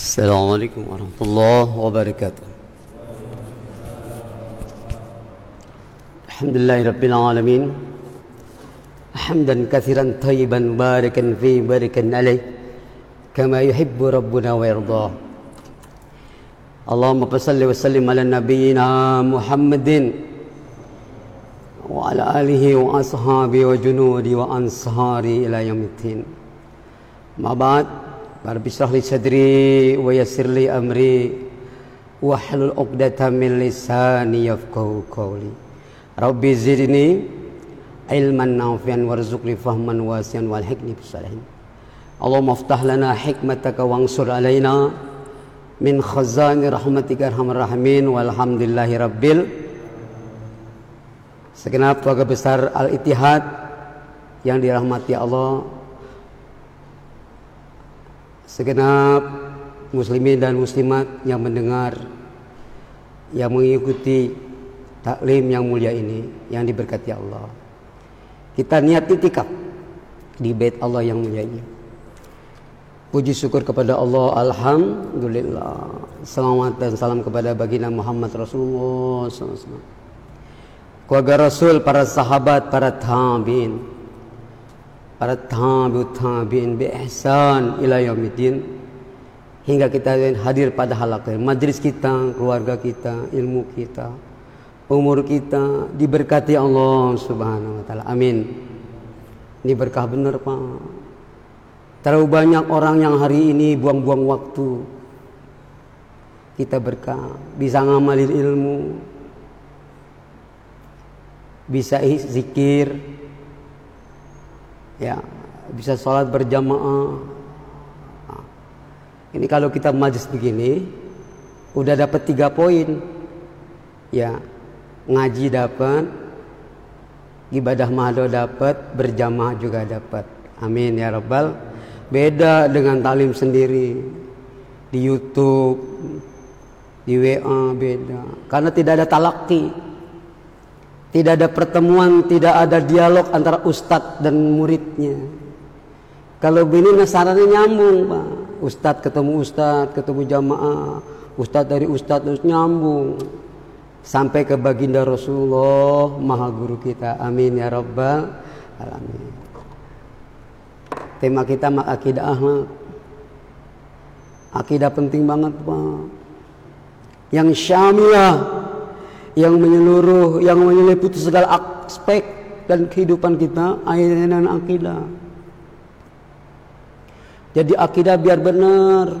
السلام عليكم ورحمة الله وبركاته. الحمد لله رب العالمين. حمدا كثيرا طيبا باركا فيه باركا عليه كما يحب ربنا ويرضاه. اللهم صل وسلم على نبينا محمد وعلى آله وأصحابه وجنوده وأنصاره إلى يوم الدين. ما بعد Rabbi syrah li sadri wa yassir li amri wahlul 'uqdatam min lisani yafqahu qawli. Rabbi zidni ilman nafi'an warzuqni fahman wasi'an wal hikmi bisalihin. Allahumma aftah lana hikmataka wansur alaina min khazani rahmatika arhamar rahimin walhamdulillahi rabbil segenap keluarga besar Al-Ittihad yang dirahmati Allah segenap muslimin dan muslimat yang mendengar yang mengikuti taklim yang mulia ini yang diberkati Allah. Kita niat itikaf di bait Allah yang mulia ini. Puji syukur kepada Allah Alhamdulillah Selamat dan salam kepada baginda Muhammad Rasulullah SAW Keluarga Rasul, para sahabat, para tabi'in para tabi'ut tabi'in bi ihsan ila yaumiddin hingga kita hadir pada halak majlis kita, keluarga kita, ilmu kita, umur kita diberkati Allah Subhanahu wa taala. Amin. Ini berkah benar, Pak. Terlalu banyak orang yang hari ini buang-buang waktu. Kita berkah, bisa ngamalin ilmu, bisa zikir, ya bisa sholat berjamaah. Nah, ini kalau kita majlis begini udah dapat tiga poin. Ya ngaji dapat ibadah mahdo dapat berjamaah juga dapat amin ya rabbal. Beda dengan talim sendiri. Di YouTube di WA beda. Karena tidak ada talaki tidak ada pertemuan, tidak ada dialog antara ustadz dan muridnya. Kalau begini nasarannya nyambung, Pak. Ustadz ketemu ustadz, ketemu jamaah. Ustadz dari ustadz terus nyambung. Sampai ke baginda Rasulullah, maha guru kita. Amin ya Rabbal Alamin. Tema kita mak akidah akhlak. Akidah penting banget, Pak. Yang syamiah yang menyeluruh, yang menyeliputi segala aspek dan kehidupan kita, ayat dan akidah. Jadi akidah biar benar,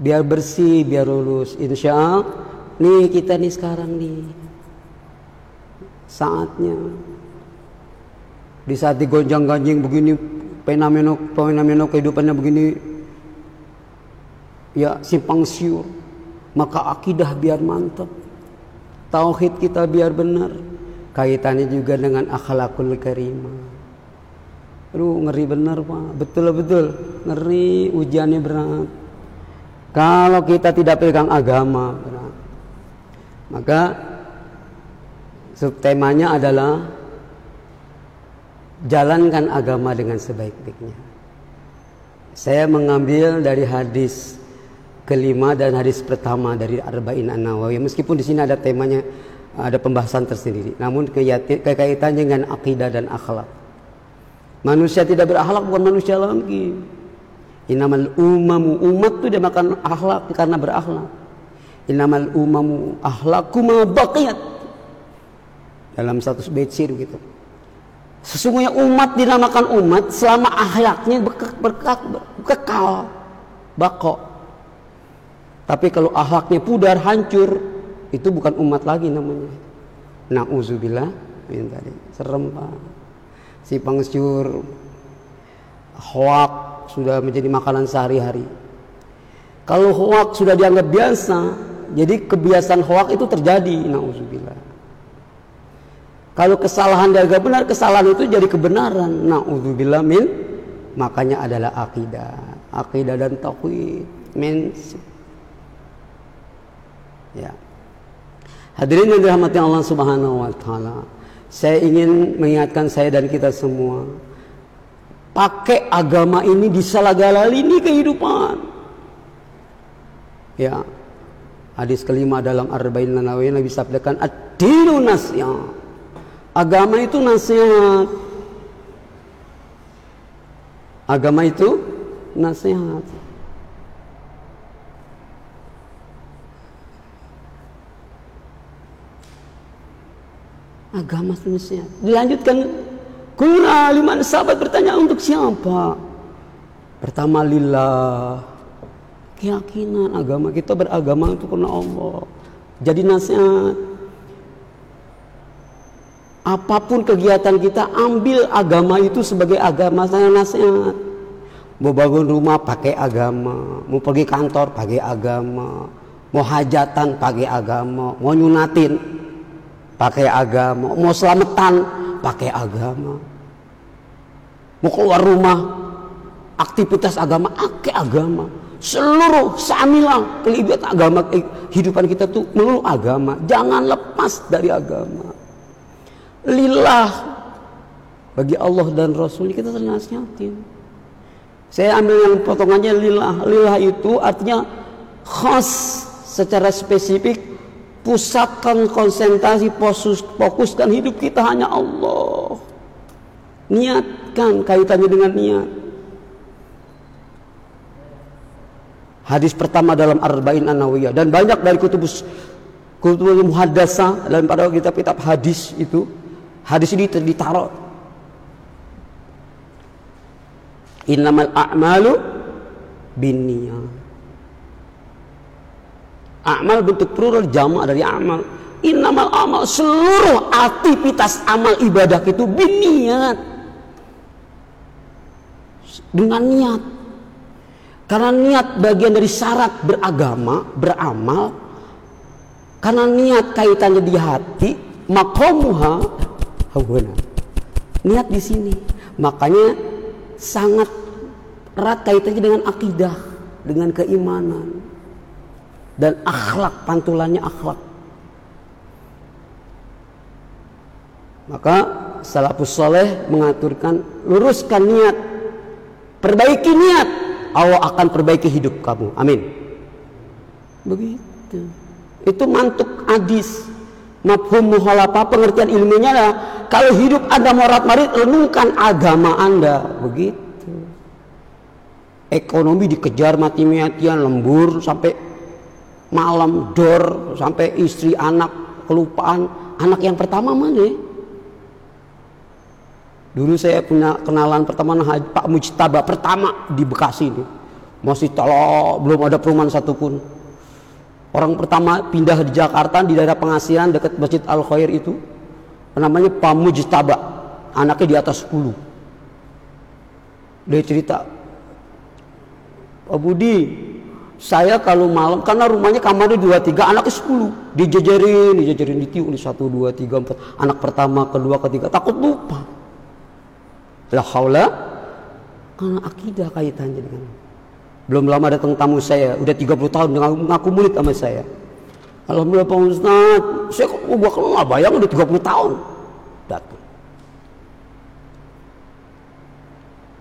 biar bersih, biar lulus. Insya Allah, nih kita nih sekarang nih saatnya. Di saat digonjang-ganjing begini, fenomena fenomena kehidupannya begini, ya simpang siur maka akidah biar mantap tauhid kita biar benar. Kaitannya juga dengan akhlakul karimah. Aduh ngeri benar pak. Betul betul. Ngeri ujiannya berat. Kalau kita tidak pegang agama berat. Maka subtemanya adalah jalankan agama dengan sebaik-baiknya. Saya mengambil dari hadis kelima dan hadis pertama dari Arba'in An-Nawawi. Meskipun di sini ada temanya ada pembahasan tersendiri, namun kekaitannya dengan akidah dan akhlak. Manusia tidak berakhlak bukan manusia lagi. Inamal umamu umat itu dia makan akhlak karena berakhlak. Inamal umamu akhlakuma baqiyat. Dalam satu bait gitu. Sesungguhnya umat dinamakan umat selama akhlaknya berkekal, bako. Tapi kalau akhlaknya pudar, hancur, itu bukan umat lagi namanya. Nauzubillah min tadi. Serem Pak. Si pangsyur hoak sudah menjadi makanan sehari-hari. Kalau hoak sudah dianggap biasa, jadi kebiasaan hoak itu terjadi. Nauzubillah. Kalau kesalahan dianggap benar, kesalahan itu jadi kebenaran. Nauzubillah min makanya adalah akidah. Akidah dan tauhid. Men Ya. Hadirin yang dirahmati Allah Subhanahu wa taala. Saya ingin mengingatkan saya dan kita semua pakai agama ini di segala lini kehidupan. Ya. Hadis kelima dalam Arba'in Nanawi Nabi sabdakan ad-dinu. Agama itu nasihat. Agama itu nasihat. Agama nasihat. Dilanjutkan Kuna lima sahabat bertanya untuk siapa? Pertama lillah. Keyakinan agama kita beragama itu karena Allah. Jadi nasihat. Apa pun kegiatan kita ambil agama itu sebagai agama saya nasihat. Mau bangun rumah pakai agama, mau pergi kantor pakai agama, mau hajatan pakai agama, mau nyunatin pakai agama, mau selamatan pakai agama. Mau keluar rumah, aktivitas agama, pakai agama. Seluruh samilah kelibat agama kehidupan kita tuh melulu agama. Jangan lepas dari agama. Lillah bagi Allah dan Rasul kita ternasihatin. Saya ambil yang potongannya lillah. Lillah itu artinya khas secara spesifik pusatkan konsentrasi fokus, fokuskan hidup kita hanya Allah. Niatkan kaitannya dengan niat. Hadis pertama dalam Arba'in An-Nawiyah dan banyak dari kutubus kutubus muhaddasa dalam pada kitab-kitab hadis itu hadis ini ditaruh. Innamal a'malu binniyat Amal bentuk plural jamak dari amal. Innamal amal seluruh aktivitas amal ibadah itu biniat dengan niat. Karena niat bagian dari syarat beragama, beramal. Karena niat kaitannya di hati, makomuha. Niat di sini. Makanya sangat erat kaitannya dengan akidah, dengan keimanan dan akhlak pantulannya akhlak. Maka salafus soleh mengaturkan luruskan niat. Perbaiki niat. Allah akan perbaiki hidup kamu. Amin. Begitu. Itu mantuk hadis. Mafhum muhalapa pengertian ilmunya adalah kalau hidup anda morat marit renungkan agama anda. Begitu. Ekonomi dikejar mati-matian lembur sampai malam dor sampai istri anak kelupaan. Anak yang pertama mana? Dulu saya punya kenalan pertama Pak Mujtaba pertama di Bekasi ini. Masih tolong belum ada perumahan satupun. Orang pertama pindah di Jakarta di daerah pengasihan dekat Masjid Al Khair itu. Namanya Pak Mujtaba. Anaknya di atas 10 dia cerita Pak Budi saya kalau malam karena rumahnya kamarnya dua tiga anaknya sepuluh. Dijejerin dijejerin ditiup di satu dua tiga empat. Anak pertama kedua ketiga. Takut lupa. La haula karena akidah kaitannya dengan belum lama datang tamu saya. Udah 30 tahun dengan ngaku murid sama saya. Alhamdulillah Pak Ustaz. Saya kok gua nggak bayang udah 30 tahun. Datang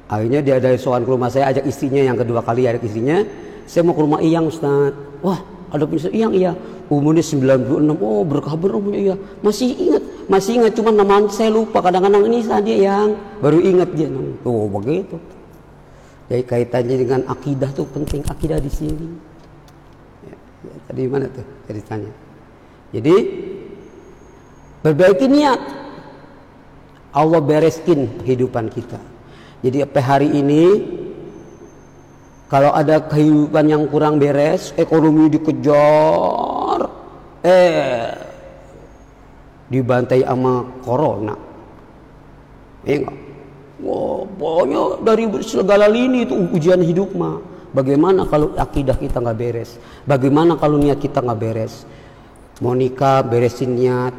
akhirnya dia dari soal ke rumah saya ajak istrinya. Yang kedua kali ajak istrinya saya mau ke rumah Iyang Ustaz. Wah ada punya Iyang iya. Umurnya 96 oh berkah umurnya iya. Masih ingat masih ingat cuma nama saya lupa. Kadang-kadang ini saja yang baru ingat dia. Oh begitu. Jadi kaitannya dengan akidah tuh penting. Akidah di sini. Ya, ya, tadi mana tuh ceritanya? Jadi perbaiki niat. Allah bereskin kehidupan kita. Jadi apa hari ini kalau ada kehidupan yang kurang beres, ekonomi dikejar, eh dibantai sama corona. Iya enggak? Wah, pokoknya dari segala lini itu ujian hidup mah. Bagaimana kalau akidah kita nggak beres? Bagaimana kalau niat kita nggak beres? Mau nikah beresin niat,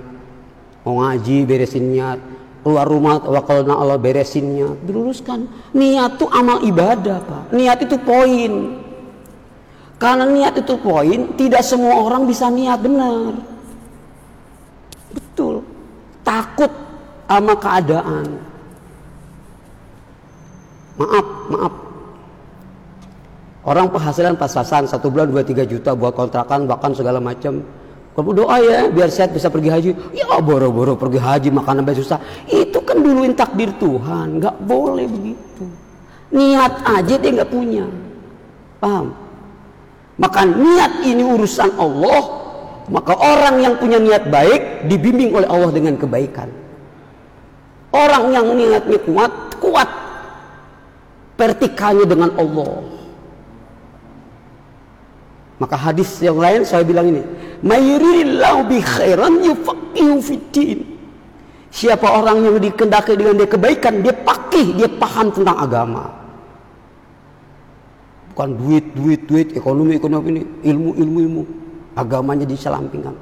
mau ngaji beresin niat, keluar rumah wakalna Allah beresinnya. Diluruskan. Niat itu amal ibadah pak. Niat itu poin. Karena niat itu poin tidak semua orang bisa niat benar. Betul. Takut sama keadaan. Maaf, maaf. Orang penghasilan pas-pasan satu bulan dua tiga juta buat kontrakan bahkan segala macam. Kalau doa ya biar sehat bisa pergi haji. Ya boro-boro pergi haji makan sampai susah. Itu kan duluin takdir Tuhan. Nggak boleh begitu. Niat aja dia nggak punya. Paham? Maka niat ini urusan Allah. Maka orang yang punya niat baik dibimbing oleh Allah dengan kebaikan. Orang yang niatnya kuat, kuat vertikalnya dengan Allah. Maka hadis yang lain saya bilang ini, mayuridillahu bi khairan yufaqihu fiddin. Siapa orang yang dikendaki dengan dia kebaikan, dia pakih, dia paham tentang agama. Bukan duit, duit, duit, ekonomi, ekonomi ini, ilmu, ilmu, ilmu. Agamanya diselampingkan.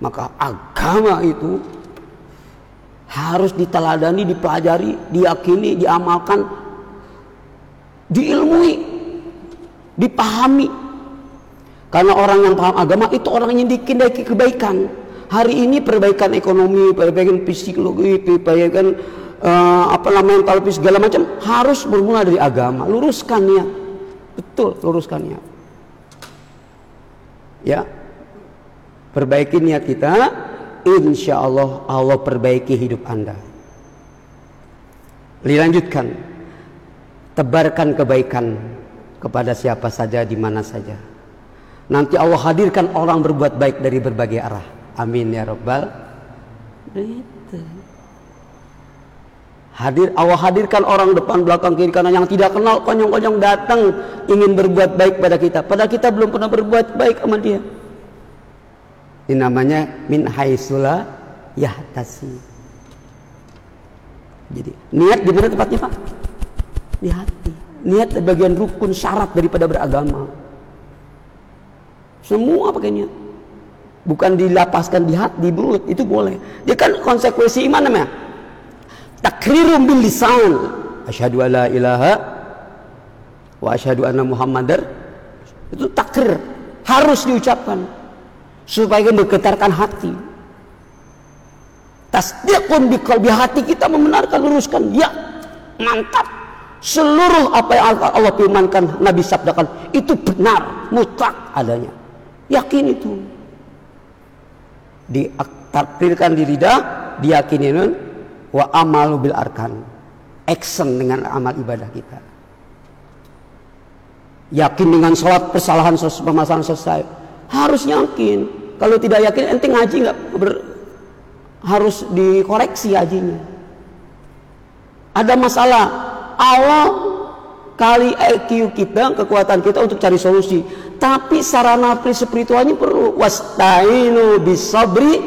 Maka agama itu harus diteladani, dipelajari, diyakini, diamalkan, diilmui, dipahami, karena orang yang paham agama itu orang yang dikendaki kebaikan. Hari ini perbaikan ekonomi, perbaikan psikologi, perbaikan uh, apa namanya mental segala macam harus bermula dari agama. Luruskan ya, betul luruskan ya. Ya, perbaiki niat kita, insya Allah Allah perbaiki hidup anda. Dilanjutkan, tebarkan kebaikan kepada siapa saja di mana saja. Nanti Allah hadirkan orang berbuat baik dari berbagai arah. Amin ya Rabbal. Itu. Hadir Allah hadirkan orang depan belakang kiri kanan yang tidak kenal konyong-konyong datang ingin berbuat baik pada kita. Padahal kita belum pernah berbuat baik sama dia. Ini namanya min haisula yahtasi. Jadi niat di mana tempatnya Pak? Di hati. Niat bagian rukun syarat daripada beragama. Semua pakai niat. Bukan dilapaskan di hati, di mulut, itu boleh. Dia kan konsekuensi iman namanya. Takrirum bil lisan. Asyhadu alla ilaha wa asyhadu anna muhammadar. Itu takrir. Harus diucapkan. Supaya bergetarkan hati. Tasdiqun di kalbi hati kita membenarkan, luruskan. Ya, mantap. Seluruh apa yang Allah firmankan, Nabi sabdakan, itu benar, mutlak adanya. Yakin itu. Ditakdirkan di lidah, diyakini wa amalu bil arkan. Action dengan amal ibadah kita. Yakin dengan sholat persalahan permasalahan selesai. Harus yakin. Kalau tidak yakin, ente ngaji nggak harus dikoreksi hajinya. Ada masalah. Allah kali IQ kita, kekuatan kita untuk cari solusi. Tapi sarana spiritualnya perlu wastainu bisabri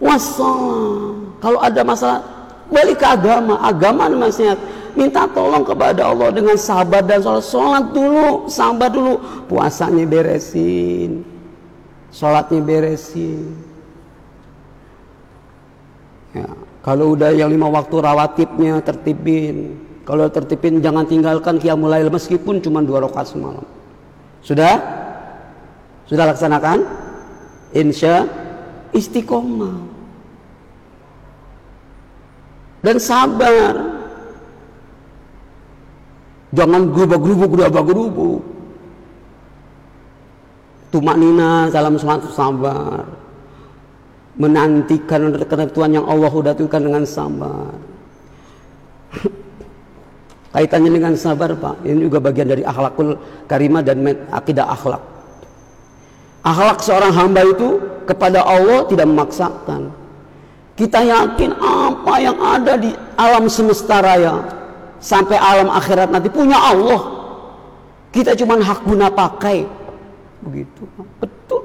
wassalam. Kalau ada masalah balik ke agama, agama maksudnya minta tolong kepada Allah dengan sabar dan sholat. Sholat dulu, sabar dulu, puasanya beresin, sholatnya beresin. Ya, kalau udah yang lima waktu rawatibnya tertibin, kalau tertipin jangan tinggalkan qiyamul lail meskipun cuma dua rakaat semalam. Sudah? Sudah laksanakan? Insya istiqomah. Dan sabar. Jangan gerubuk-gerubuk, gerubuk-gerubuk. Tumak nina, salam semangat sabar. Menantikan ketentuan yang Allah sudah tentukan dengan sabar. Kaitannya dengan sabar Pak, ini juga bagian dari akhlakul karimah dan akidah akhlak. Akhlak seorang hamba itu kepada Allah tidak memaksakan. Kita yakin apa yang ada di alam semesta raya sampai alam akhirat nanti punya Allah. Kita cuma hak guna pakai. Begitu. Betul.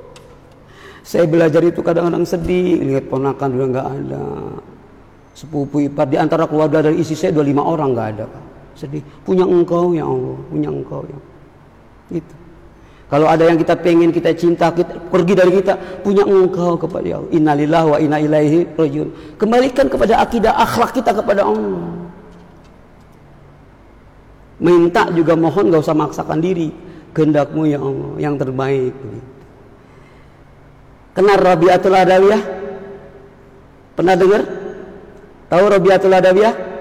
Saya belajar itu kadang-kadang sedih lihat ponakan udah nggak ada. Sepupu ipar di antara keluarga dari isi saya dua lima orang nggak ada. Pak sedih. Punya engkau ya Allah. Punya engkau ya itu kalau ada yang kita pengen kita cinta kita pergi dari kita punya engkau kepada Allah. Innalillah wa inna ilaihi rajiun. Kembalikan kepada akidah akhlak kita kepada Allah. Minta juga mohon gak usah maksakan diri. Kehendakmu ya Allah yang terbaik. Kenal Rabiatul Adawiyah? Pernah dengar? Tahu Rabiatul Adawiyah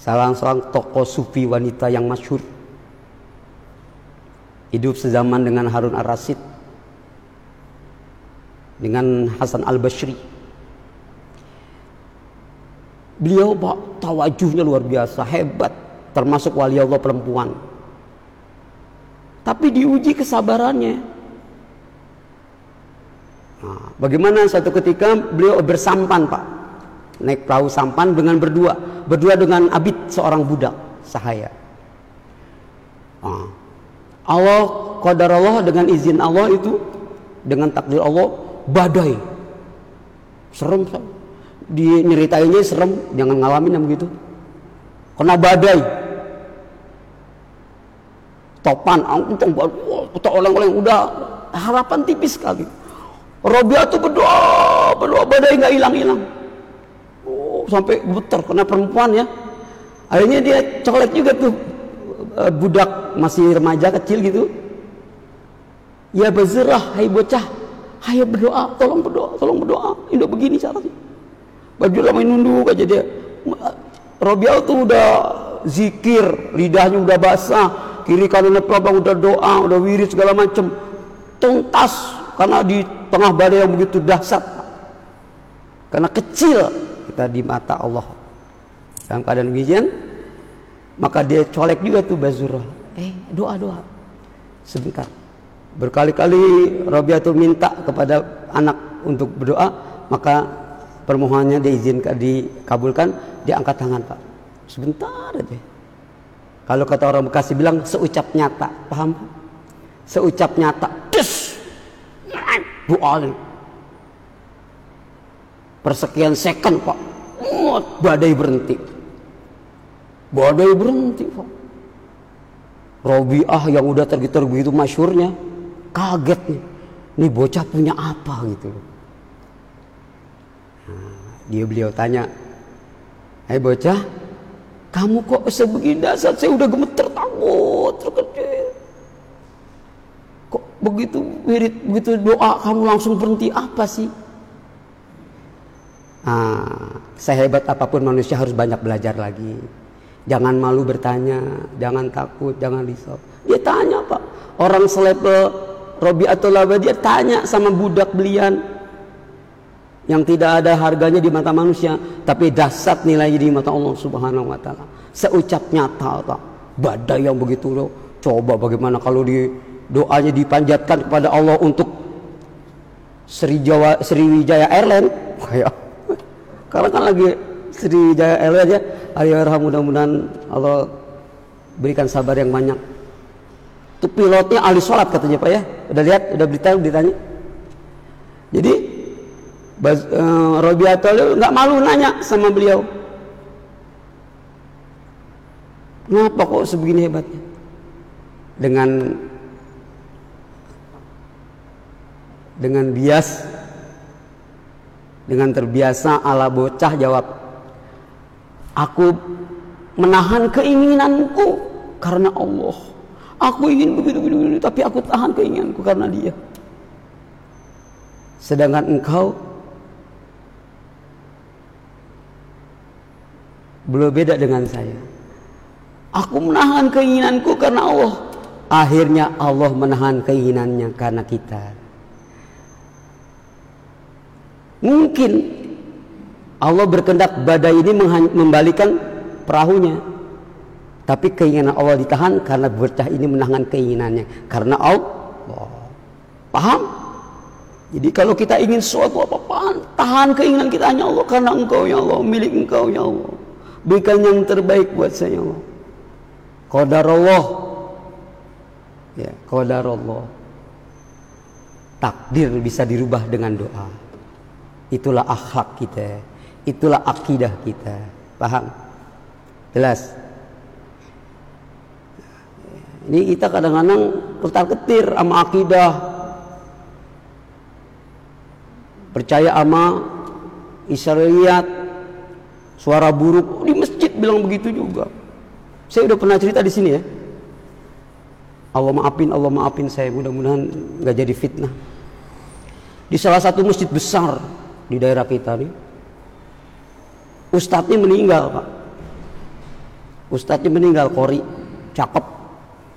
salah seorang tokoh sufi wanita yang masyhur. Hidup sezaman dengan Harun Ar-Rasyid. Dengan Hasan Al-Bashri. Beliau pak tawajuhnya luar biasa hebat. Termasuk wali Allah perempuan. Tapi diuji kesabarannya. Nah, bagaimana satu ketika beliau bersampan pak? Naik perahu sampan dengan berdua berdua dengan Abid seorang budak sahaya. Nah, Allah qadar Allah dengan izin Allah itu dengan takdir Allah badai. Serem di nyeritainnya serem jangan ngalamin yang begitu. Kena badai. Topan angkutan kita oleng-oleng udah harapan tipis sekali. Robiah tuh berdoa berdoa badai nggak hilang-hilang sampai gemeter karena perempuan ya akhirnya dia colek juga tuh eh, budak masih remaja kecil gitu ya bezerah hai bocah Ayo berdoa, tolong berdoa, tolong berdoa. Ini begini caranya. Baju lama nunduk aja dia. Robial tuh udah zikir, lidahnya udah basah, kiri kanannya pelabang udah doa, udah wirid segala macem. Tuntas karena di tengah badai yang begitu dahsyat. Karena kecil kita di mata Allah. Dalam keadaan demikian, maka dia colek juga tuh Bazurah. Eh, doa doa. Sebentar Berkali-kali Rabiatul minta kepada anak untuk berdoa, maka permohonannya diizinkan dikabulkan, dia angkat tangan, Pak. Sebentar aja. Kalau kata orang Bekasi bilang seucap nyata, paham? Seucap nyata, des, doa Persekian second, Pak. Badai berhenti. Badai berhenti, Pak. Robiah yang udah tergitar begitu masyurnya kaget nih. Ini bocah punya apa gitu nah, dia beliau tanya Hai bocah kamu kok sebegini dasar? Saya udah gemeter takut terkejut. Kok begitu wirid begitu doa kamu langsung berhenti? Apa sih Nah, sehebat apa pun manusia harus banyak belajar lagi. Jangan malu bertanya, jangan takut, jangan risau. Dia tanya pak, orang selevel Robi'atul dia tanya sama budak belian yang tidak ada harganya di mata manusia tapi dasar nilainya di mata Allah Subhanahu wa taala. Seucap nyata tak badai yang begitu loh. Coba bagaimana kalau di doanya dipanjatkan kepada Allah untuk Sriwijaya Airline kayak karena kan lagi Sriwijaya Airline ya ayo mudah-mudahan Allah berikan sabar yang banyak itu pilotnya ahli sholat katanya Pak ya. Udah lihat, udah berita, ditanya. Jadi uh, Robiatul nggak malu nanya sama beliau. Kenapa kok sebegini hebatnya? Dengan dengan bias dengan terbiasa ala bocah jawab aku menahan keinginanku karena Allah Aku ingin begitu, begitu, begitu, tapi aku tahan keinginanku karena dia. Sedangkan engkau belum beda dengan saya. Aku menahan keinginanku karena Allah. Akhirnya Allah menahan keinginannya karena kita. Mungkin Allah berkendak badai ini membalikan perahunya. Tapi keinginan Allah ditahan karena bercah ini menahan keinginannya. Karena Allah. Paham? Jadi kalau kita ingin sesuatu apa-apaan, tahan keinginan kita hanya Allah karena Engkau ya Allah, milik Engkau ya Allah. Berikan yang terbaik buat saya ya Allah. Qadar Allah. Ya, qadar Allah. Takdir bisa dirubah dengan doa. Itulah akhlak kita. Itulah akidah kita. Paham? Jelas? Ini kita kadang-kadang ketar ketir sama akidah. Percaya sama Israeliat, suara buruk di masjid bilang begitu juga. Saya udah pernah cerita di sini ya. Allah maafin, Allah maafin saya. Mudah-mudahan nggak jadi fitnah. Di salah satu masjid besar di daerah kita nih, ustadznya meninggal pak. Ustadznya meninggal kori, cakep.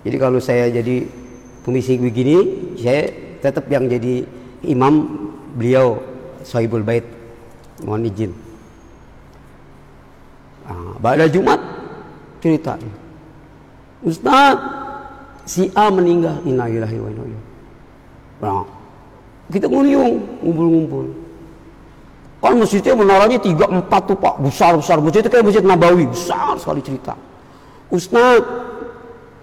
Jadi kalau saya jadi pemisi begini, saya tetap yang jadi imam beliau Sohibul Bait. Mohon izin. Nah, pada Jumat cerita. Ustaz, si A meninggal. Innalillahi wa inna Nah, kita ngunyung, ngumpul-ngumpul. Kan masjidnya menaranya tiga empat tuh pak besar besar masjid itu kayak masjid Nabawi besar sekali cerita. Ustaz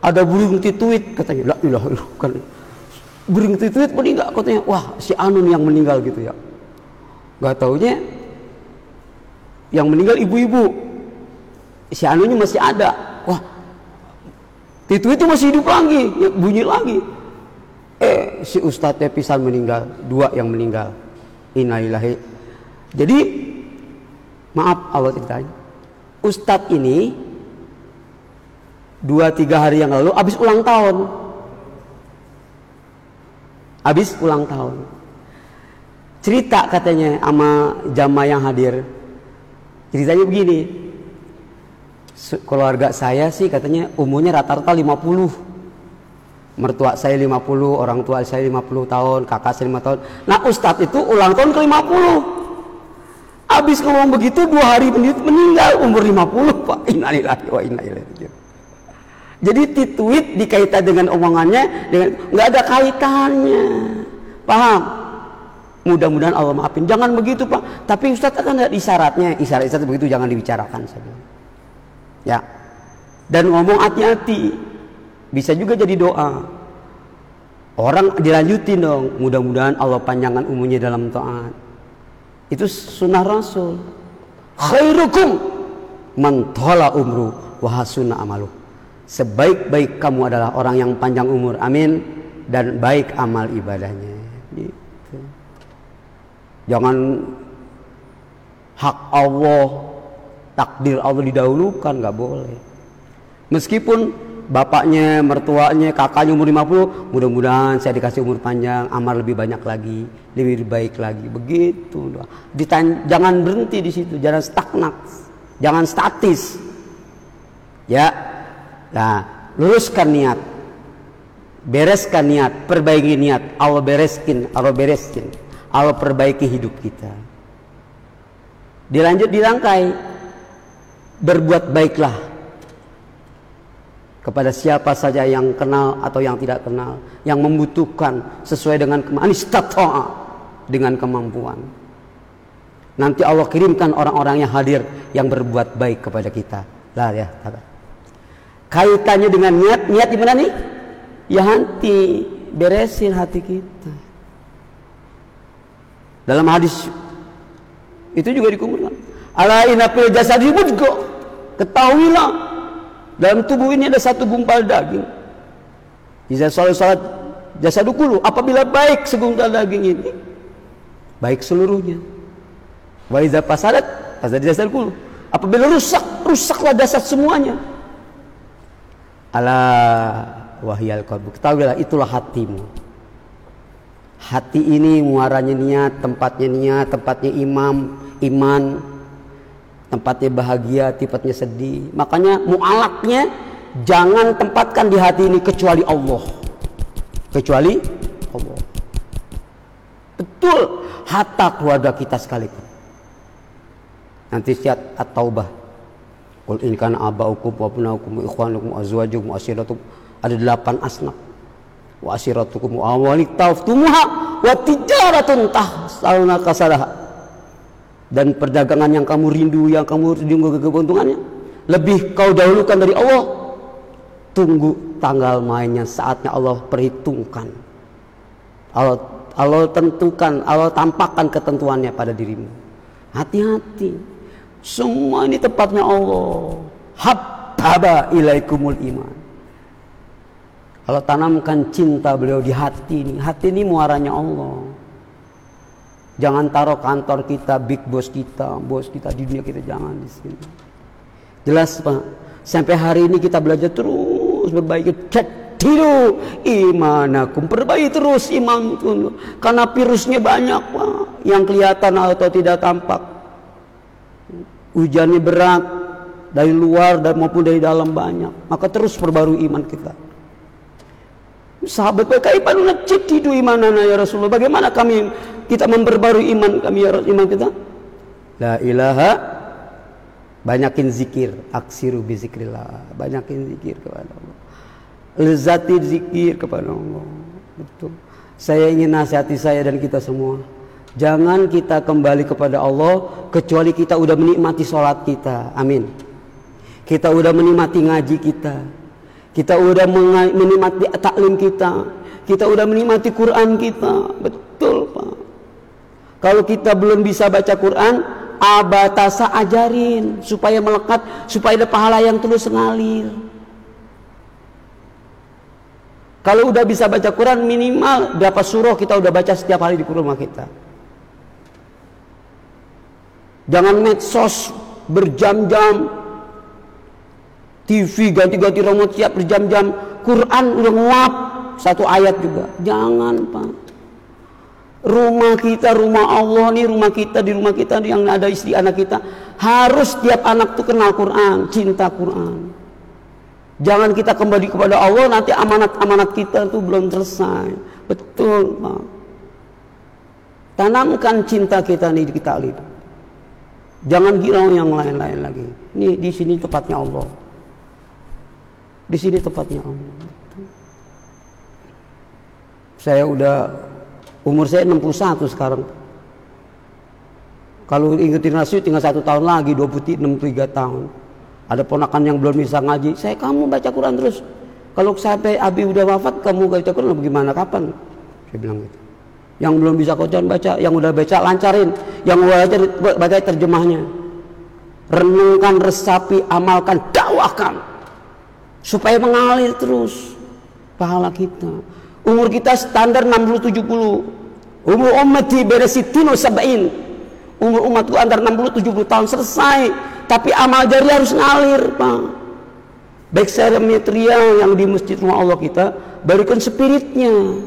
ada burung tituit katanya. La ilah kan burung tituit meninggal katanya. Wah si Anun yang meninggal gitu ya. Gak taunya yang meninggal ibu-ibu. Si Anunnya masih ada. Wah tituit itu masih hidup lagi, ya, bunyi lagi. Eh si Ustadznya pisan meninggal, dua yang meninggal. Innalillahi jadi maaf Allah ceritanya. Ustadz ini dua tiga hari yang lalu habis ulang tahun. Habis ulang tahun. Cerita katanya sama jamaah yang hadir. Ceritanya begini. Keluarga saya sih katanya umurnya rata-rata 50. Mertua saya 50, orang tua saya 50 tahun, kakak saya 5 tahun. Nah Ustadz itu ulang tahun ke 50. Habis ngomong begitu dua hari meninggal umur 50 Pak. Innalillahi wa inna ilaihi Jadi di tweet dikaitan dengan omongannya dengan nggak ada kaitannya. Paham? Mudah-mudahan Allah maafin. Jangan begitu Pak. Tapi Ustadz akan ada isyaratnya. Isyarat-isyarat begitu jangan dibicarakan saja. Ya. Dan ngomong hati-hati. Bisa juga jadi doa. Orang dilanjutin dong. Mudah-mudahan Allah panjangkan umurnya dalam taat. Itu sunnah Rasul. Khairukum man tola umru wa amalu. Sebaik-baik kamu adalah orang yang panjang umur. Amin. Dan baik amal ibadahnya. Gitu. Jangan hak Allah, takdir Allah didahulukan, nggak boleh. Meskipun bapaknya, mertuanya, kakaknya umur 50, mudah-mudahan saya dikasih umur panjang, amal lebih banyak lagi, lebih baik lagi. Begitu. Jangan berhenti di situ, jangan stagnan. Jangan statis. Ya. Nah, luruskan niat. Bereskan niat, perbaiki niat. Allah bereskin, Allah bereskin. Allah perbaiki hidup kita. Dilanjut dirangkai. Berbuat baiklah kepada siapa saja yang kenal atau yang tidak kenal yang membutuhkan sesuai dengan kemampuan dengan kemampuan. Nanti Allah kirimkan orang-orang yang hadir yang berbuat baik kepada kita. Lah ya kaitannya dengan niat niat di mana nih ya hati beresin hati kita. Dalam hadis itu juga dikumpulkan. Ala jasadi ketahuilah dalam tubuh ini ada satu gumpal daging. Jika salat salat jasa dukulu. Apabila baik segumpal daging ini, baik seluruhnya. Wa iza pasadat, pasad jasa dukulu. Apabila rusak, rusaklah dasar semuanya. Allah wahyal qalbu. Ketahuilah itulah hatimu. Hati ini muaranya niat, tempatnya niat, tempatnya imam, iman, tempatnya bahagia, tempatnya sedih. Makanya mualaknya jangan tempatkan di hati ini kecuali Allah. Kecuali Allah. Betul, hatta keluarga kita sekalipun. Nanti siat at-taubah. Qul in kana abaukum wa abnaukum wa ikhwanukum wa azwajukum wa asiratukum ada delapan asnaf. Wa asiratukum wa awali taftumuha wa tijaratun tahsaluna kasalaha dan perdagangan yang kamu rindu yang kamu rindu keuntungannya lebih kau dahulukan dari Allah. Tunggu tanggal mainnya saatnya Allah perhitungkan. Allah Allah tentukan Allah tampakkan ketentuannya pada dirimu. Hati-hati. Semua ini tepatnya Allah. Habbaba ilaikumul iman. Allah tanamkan cinta beliau di hati ini. Hati ini muaranya Allah Jangan taruh kantor kita, big boss kita, bos kita di dunia kita jangan di sini. Jelas Pak. Sampai hari ini kita belajar terus berbaiki. Tiru imanakum. Perbaiki terus iman itu. Karena virusnya banyak Pak. Yang kelihatan atau tidak tampak. Hujannya berat. dari luar dan maupun dari dalam banyak. Maka terus perbarui iman kita. Sahabat berkata, "Imanuna citidu imanana ya Rasulullah." Bagaimana kami kita memperbarui iman kami ya iman kita? La ilaha banyakin zikir, aksiru bi zikrillah. Banyakin zikir kepada Allah. Lezati zikir kepada Allah. Betul. Saya ingin nasihati saya dan kita semua. Jangan kita kembali kepada Allah kecuali kita udah menikmati sholat kita. Amin. Kita udah menikmati ngaji kita. Kita udah menikmati taklim kita. Kita udah menikmati Quran kita. Betul, Pak. Kalau kita belum bisa baca Quran, abatasa ajarin supaya melekat, supaya ada pahala yang terus mengalir. Kalau udah bisa baca Quran minimal berapa surah kita udah baca setiap hari di rumah kita. Jangan medsos berjam-jam TV ganti-ganti remote siap berjam-jam. Quran udah nguap satu ayat juga. Jangan pak. Rumah kita rumah Allah nih rumah kita di rumah kita yang ada istri anak kita. Harus setiap anak tuh kenal Quran cinta Quran. Jangan kita kembali kepada Allah nanti amanat-amanat kita tuh belum selesai. Betul pak. Tanamkan cinta kita nih di kita jangan girau yang lain-lain lagi. Ini di sini tepatnya Allah di sini tempatnya Allah. Saya udah umur saya 61 sekarang. Kalau ingetin Rasul tinggal satu tahun lagi, 23 tahun. Ada ponakan yang belum bisa ngaji, saya kamu baca Quran terus. Kalau sampai Abi udah wafat, kamu baca Quran bagaimana? Kapan? Saya bilang gitu. Yang belum bisa kau baca, yang udah baca lancarin, yang udah baca, baca terjemahnya. Renungkan, resapi, amalkan, dakwahkan supaya mengalir terus pahala kita. Umur kita standar 60 70 umur ummati beresitino sabain. Umur umatku antara 60 70 tahun selesai. Tapi amal jari harus ngalir Pak. Baik secara material yang di masjid rumah Allah kita berikan spiritnya.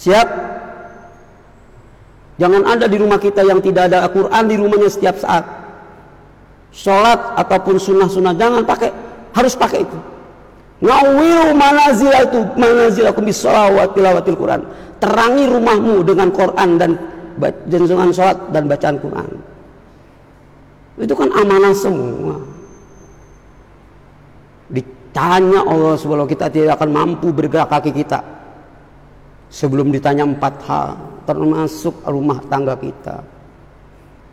Siap? Jangan ada di rumah kita yang tidak ada Al-Quran di rumahnya setiap saat sholat ataupun sunnah-sunnah jangan pakai harus pakai itu. Ngawiru manazil itu manazil aku bisolawat tilawatil Quran. Terangi rumahmu dengan Quran dan dengan sholat dan bacaan Quran. Itu kan amanah semua. Ditanya Allah subhanahu kita tidak akan mampu bergerak kaki kita. Sebelum ditanya empat hal termasuk rumah tangga kita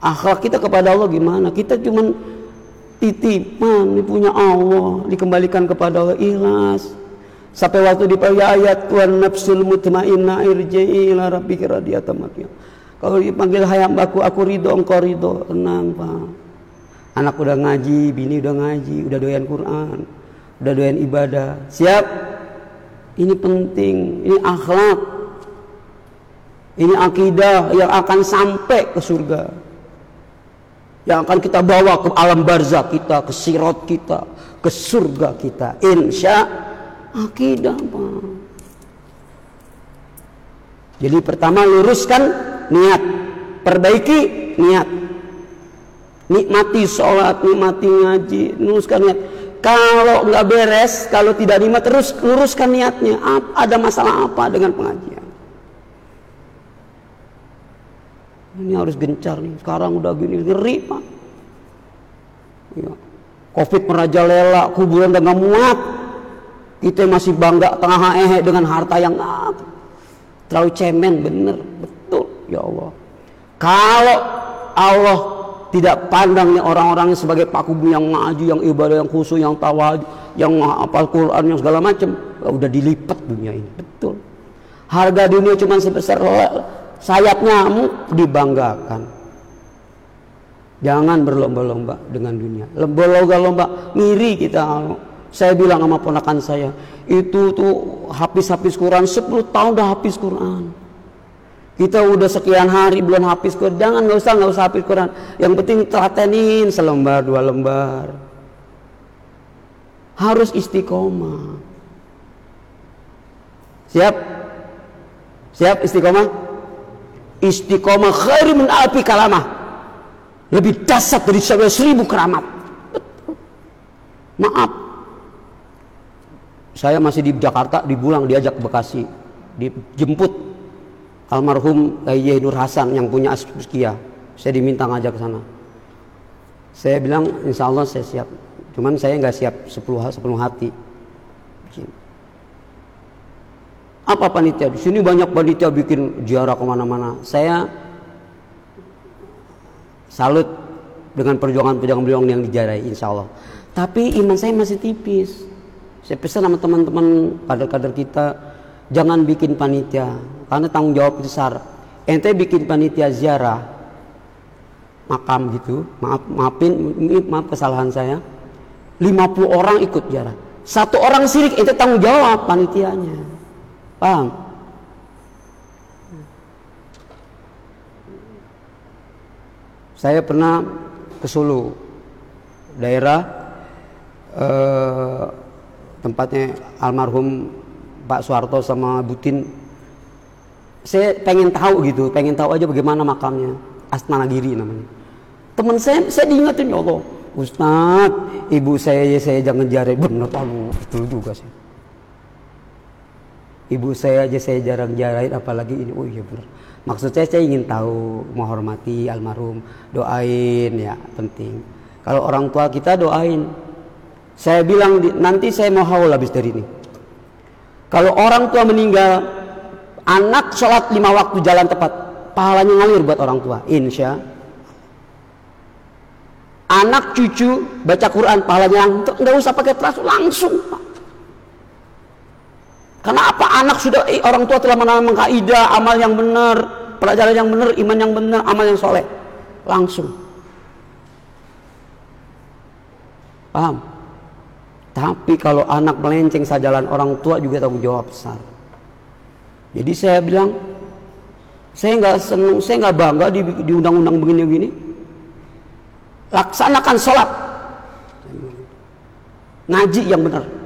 akhlak kita kepada Allah gimana? Kita cuman titipan punya Allah dikembalikan kepada Allah ikhlas. Sampai waktu dipanggil ayat Tuhan nafsul mutmainna irji'i ila rabbika radiyatan kalau dipanggil hayam aku aku ridho engkau ridho. Tenang pak. Anak udah ngaji bini udah ngaji udah doyan Quran udah doyan ibadah. Siap? Ini penting ini akhlak. Ini akidah yang akan sampai ke surga yang akan kita bawa ke alam barzah kita, ke sirot kita, ke surga kita. Insya akidah. Jadi pertama luruskan niat, perbaiki niat. Nikmati sholat, nikmati ngaji, luruskan niat. Kalau nggak beres, kalau tidak nikmat terus luruskan niatnya. Ada masalah apa dengan pengajian? Ini harus gencar nih. Sekarang udah gini ngeri pak. Ya. Covid merajalela, kuburan udah nggak muat. Kita masih bangga tengah hehe dengan harta yang ah, terlalu cemen bener betul ya Allah. Kalau Allah tidak pandang nih orang-orang sebagai paku yang ngaji, yang ibadah, yang khusus, yang tawa, yang apal Quran, yang segala macam, ya udah dilipat dunia ini betul. Harga dunia cuma sebesar sayap nyamuk dibanggakan. Jangan berlomba-lomba dengan dunia. Berlomba-lomba ngiri kita. Saya bilang sama ponakan saya, itu tuh habis-habis Quran 10 tahun udah habis Quran. Kita udah sekian hari belum habis Quran. Jangan nggak usah nggak usah habis Quran. Yang penting telatenin selembar dua lembar. Harus istiqomah. Siap? Siap istiqomah? Istiqomah khairi min alfi kalamah lebih dasar dari seribu keramat. Maaf, saya masih di Jakarta, di Bulang diajak ke Bekasi, dijemput almarhum Kiai Nur Hasan yang punya Askia. Saya diminta ngajak ke sana. Saya bilang, insya Allah saya siap. Cuman saya nggak siap sepuluh sepuluh hati. Apa panitia? Di sini banyak panitia bikin ziarah ke mana-mana. Saya salut dengan perjuangan-perjuangan beliau yang dijarai, insya Allah. Tapi iman saya masih tipis. Saya pesan sama teman-teman kader-kader kita, jangan bikin panitia karena tanggung jawab besar. Ente bikin panitia ziarah makam gitu, maaf maafin maaf kesalahan saya. 50 orang ikut ziarah. Satu orang sirik ente tanggung jawab panitianya. Paham? Saya pernah ke Solo, daerah eh, tempatnya almarhum Pak Soeharto sama Butin saya pengen tahu gitu pengen tahu aja bagaimana makamnya. Astana-Giri namanya. Teman saya saya diingatin ya Allah Ustad ibu saya ya saya jangan jari. Benar tahu betul juga sih ibu saya aja saya jarang jarain apalagi ini oh iya benar maksud saya saya ingin tahu menghormati almarhum doain ya penting kalau orang tua kita doain saya bilang nanti saya mau haul habis dari ini. Kalau orang tua meninggal, anak sholat lima waktu jalan tepat, pahalanya ngalir buat orang tua, insya. Anak cucu baca Quran, pahalanya nggak usah pakai terasa langsung. Kenapa anak sudah eh, orang tua telah menanam kaidah amal yang benar, pelajaran yang benar, iman yang benar, amal yang soleh, langsung. Paham? Tapi kalau anak melenceng sajalan orang tua juga tanggung jawab besar. Jadi saya bilang, saya nggak senang, saya nggak bangga di, di undang-undang begini-begini. Laksanakan sholat, ngaji yang benar.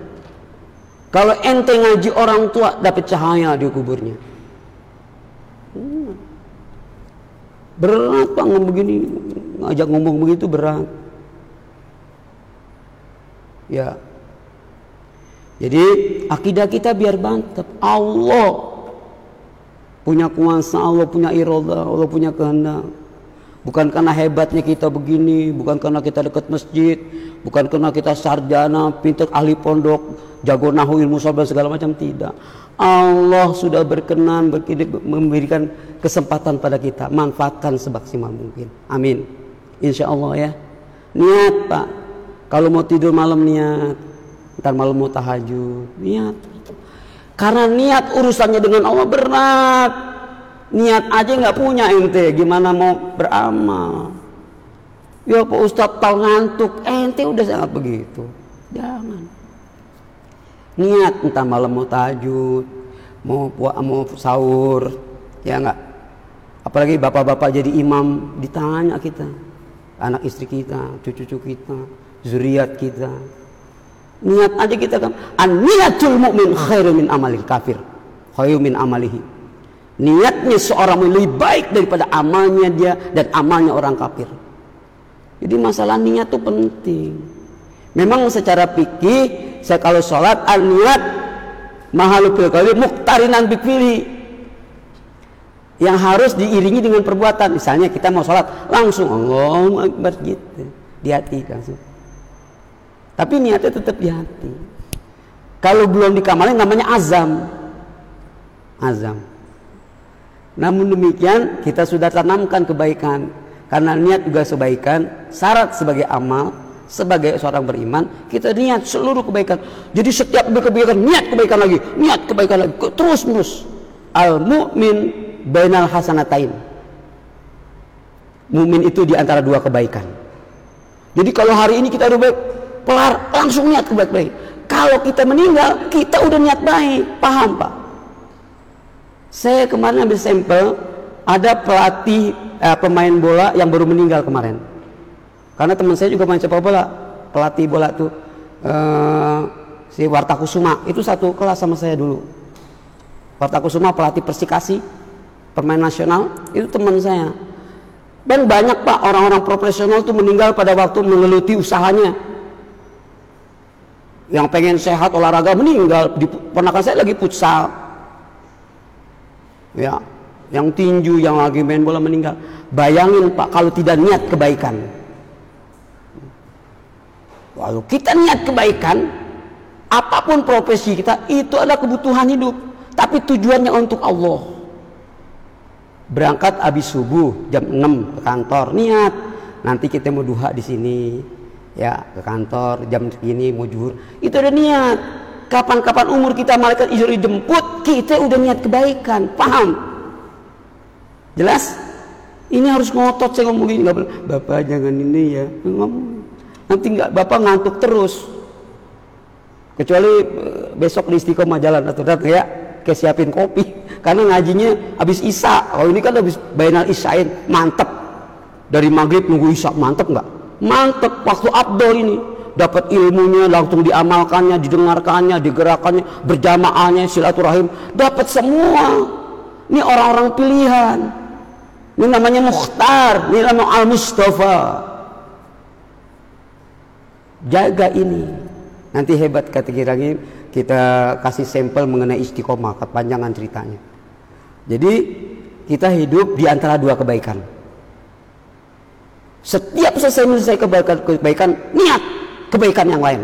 Kalau ente ngaji orang tua dapat cahaya di kuburnya. Berat ngomong begini, ngajak ngomong begitu berat. Ya, jadi akidah kita biar mantap. Allah punya kuasa, Allah punya iroda, Allah punya kehendak. Bukan karena hebatnya kita begini, bukan karena kita dekat masjid, bukan karena kita sarjana, pintar ahli pondok, jago nahu ilmu sobat segala macam tidak. Allah sudah berkenan memberikan kesempatan pada kita, manfaatkan semaksimal mungkin. Amin. Insya Allah ya. Niat Pak. Kalau mau tidur malam niat ntar malam mau tahajud niat karena niat urusannya dengan Allah berat niat aja nggak punya ente gimana mau beramal ya Pak Ustadz tau ngantuk ente udah sangat begitu jangan niat entah malam mau tahajud mau puak mau sahur ya enggak apalagi bapak-bapak jadi imam ditanya kita anak istri kita cucu-cucu kita zuriat kita Niat aja kita kan. An-niyatul mu'min khairu min amalil kafir. Khairu min amalihi. Niatnya seorang lebih baik daripada amalnya dia dan amalnya orang kafir. Jadi masalah niat itu penting. Memang secara fikih saya kalau sholat al niat mahalu kali muktarinan bikfili yang harus diiringi dengan perbuatan. Misalnya kita mau sholat langsung Allah Akbar gitu di hati langsung. Tapi niatnya tetap di hati. Kalau belum dikamalin namanya azam. Azam. Namun demikian kita sudah tanamkan kebaikan. Karena niat juga sebaikan, syarat sebagai amal, sebagai seorang beriman, kita niat seluruh kebaikan. Jadi setiap kebaikan, niat kebaikan lagi, niat kebaikan lagi, terus menerus. Al mu'min bainal hasanatain. Mumin itu di antara dua kebaikan. Jadi kalau hari ini kita udah baik, pelar langsung niat ke baik-baik kalau kita meninggal kita udah niat baik paham pak saya kemarin ambil sampel ada pelatih eh, pemain bola yang baru meninggal kemarin. Karena teman saya juga main sepak bola. Pelatih bola tuh eh, si Warta Kusuma. Itu satu kelas sama saya dulu. Warta Kusuma pelatih Persikasi pemain nasional. Itu teman saya. Dan banyak pak orang-orang profesional itu meninggal pada waktu mengeluti usahanya. Yang pengen sehat olahraga meninggal. Di, ponakan saya lagi futsal. Ya, yang tinju, yang lagi main bola meninggal. Bayangin pak kalau tidak niat kebaikan. Kalau kita niat kebaikan, apa pun profesi kita itu adalah kebutuhan hidup. Tapi tujuannya untuk Allah berangkat habis subuh jam 6 ke kantor niat nanti kita mau duha di sini ya ke kantor jam segini mau juhur itu ada niat kapan-kapan umur kita malaikat izin jemput kita udah niat kebaikan paham jelas? Ini harus ngotot saya ngomong gini bapak jangan ini ya. Nanti nggak bapak ngantuk terus. Kecuali eh, besok di istiqomah jalan atau ya kayak siapin kopi. Karena ngajinya habis isya. Oh ini kan habis bayanal isyain. Mantep. Dari maghrib nunggu isya mantep nggak? Mantep. Waktu abdul ini dapat ilmunya langsung diamalkannya didengarkannya digerakannya berjamaahnya silaturahim. Dapat semua. Ini orang-orang pilihan ini namanya mukhtar ini namanya al mustafa jaga ini nanti hebat kata kiranya kita kasih sampel mengenai istiqomah kepanjangan ceritanya jadi kita hidup di antara dua kebaikan. Setiap selesai menyelesaikan kebaikan, kebaikan niat kebaikan yang lain.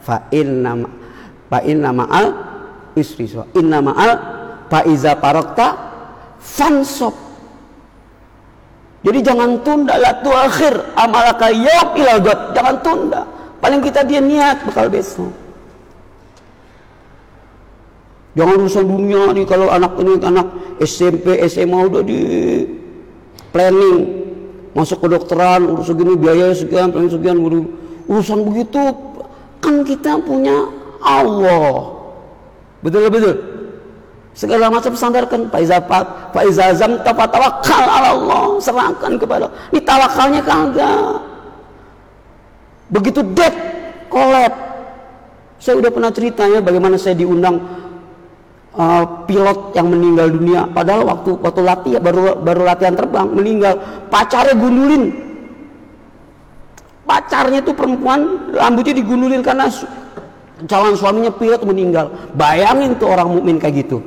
Fa inna fa inna ma'al isri so. Inna ma'al fa iza parokta fansop. Jadi jangan tunda la akhir. Amalaka yaum ilal Jangan tunda. Paling kita dia niat bakal besok. Jangan urusan dunia nih kalau anak ini anak SMP, SMA udah di planning. Masuk kedokteran urus segini biaya sekian planning sekian urusan begitu kan kita punya Allah. Betul betul segala macam sandarkan. Faiza Faiza zam tawakal Allah serahkan kepada ini tawakalnya kagak. Begitu dead collab saya udah pernah ceritanya bagaimana saya diundang uh, pilot yang meninggal dunia. Padahal waktu waktu latihan baru baru latihan terbang meninggal. Pacarnya gundulin. Pacarnya itu perempuan rambutnya digundulin karena calon suaminya pilot meninggal. Bayangin tuh orang mukmin kayak gitu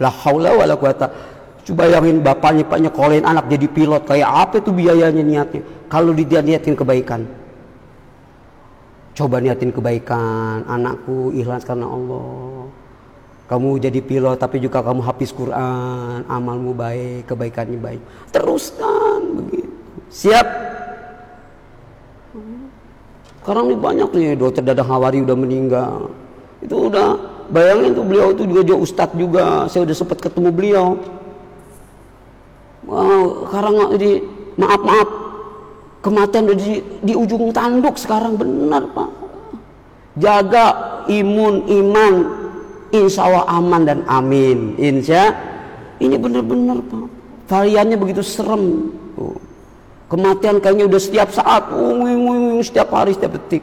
la haula wala quwata coba bayangin bapaknya paknya kolein anak jadi pilot kayak apa tuh biayanya niatnya kalau dia niatin kebaikan coba niatin kebaikan anakku ikhlas karena Allah kamu jadi pilot tapi juga kamu habis Quran, amalmu baik, kebaikannya baik. Teruskan begitu. Siap? Sekarang ini banyak nih dokter dadah Hawari udah meninggal. Itu udah bayangin tuh beliau itu juga jauh ustadz juga. Saya udah sempat ketemu beliau. Wow, sekarang jadi maaf maaf. Kematian udah di, di ujung tanduk sekarang. Benar pak. Jaga imun iman. Insya Allah aman dan amin. Insya ini benar-benar Pak. Variannya begitu serem. Kematian kayaknya udah setiap saat. Setiap hari setiap detik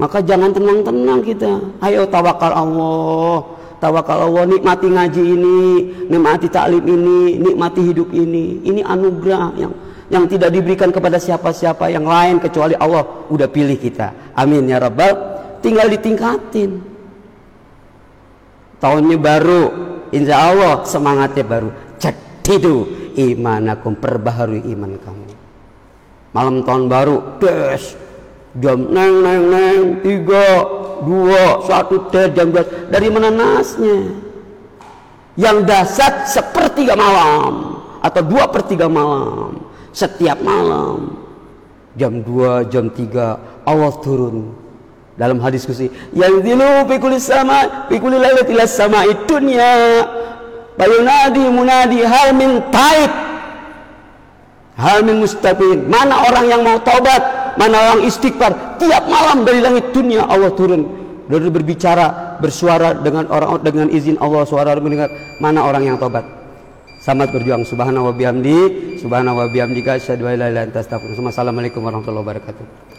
maka jangan tenang-tenang kita. Ayo tawakal Allah. Tawakal Allah nikmati ngaji ini nikmati taklim ini nikmati hidup ini. Ini anugerah yang yang tidak diberikan kepada siapa-siapa yang lain kecuali Allah. Udah pilih kita. Amin ya rabbal. Tinggal ditingkatin. Tahunnya baru. Insya Allah semangatnya baru. Itu imanakum perbaharui iman kamu. Malam tahun baru des jam neng neng neng tiga dua satu des jam dua. Dari mana nasnya? Yang dasar sepertiga malam atau dua per tiga malam setiap malam. Jam dua jam tiga Allah turun. Dalam hadis kursi yang dilu pikuli sama pikuli lailatil sama'i dunya. Bayunadi munadi hal min taib. Hal min mustaqim. Mana orang yang mau taubat mana orang istighfar tiap malam dari langit dunia Allah turun. Lalu berbicara bersuara dengan orang dengan izin Allah suara mendengar mana orang yang taubat? Selamat berjuang. Subhanahu wa bihamdi subhanahu wa bihamdika asyhadu an la ilaha warahmatullahi wabarakatuh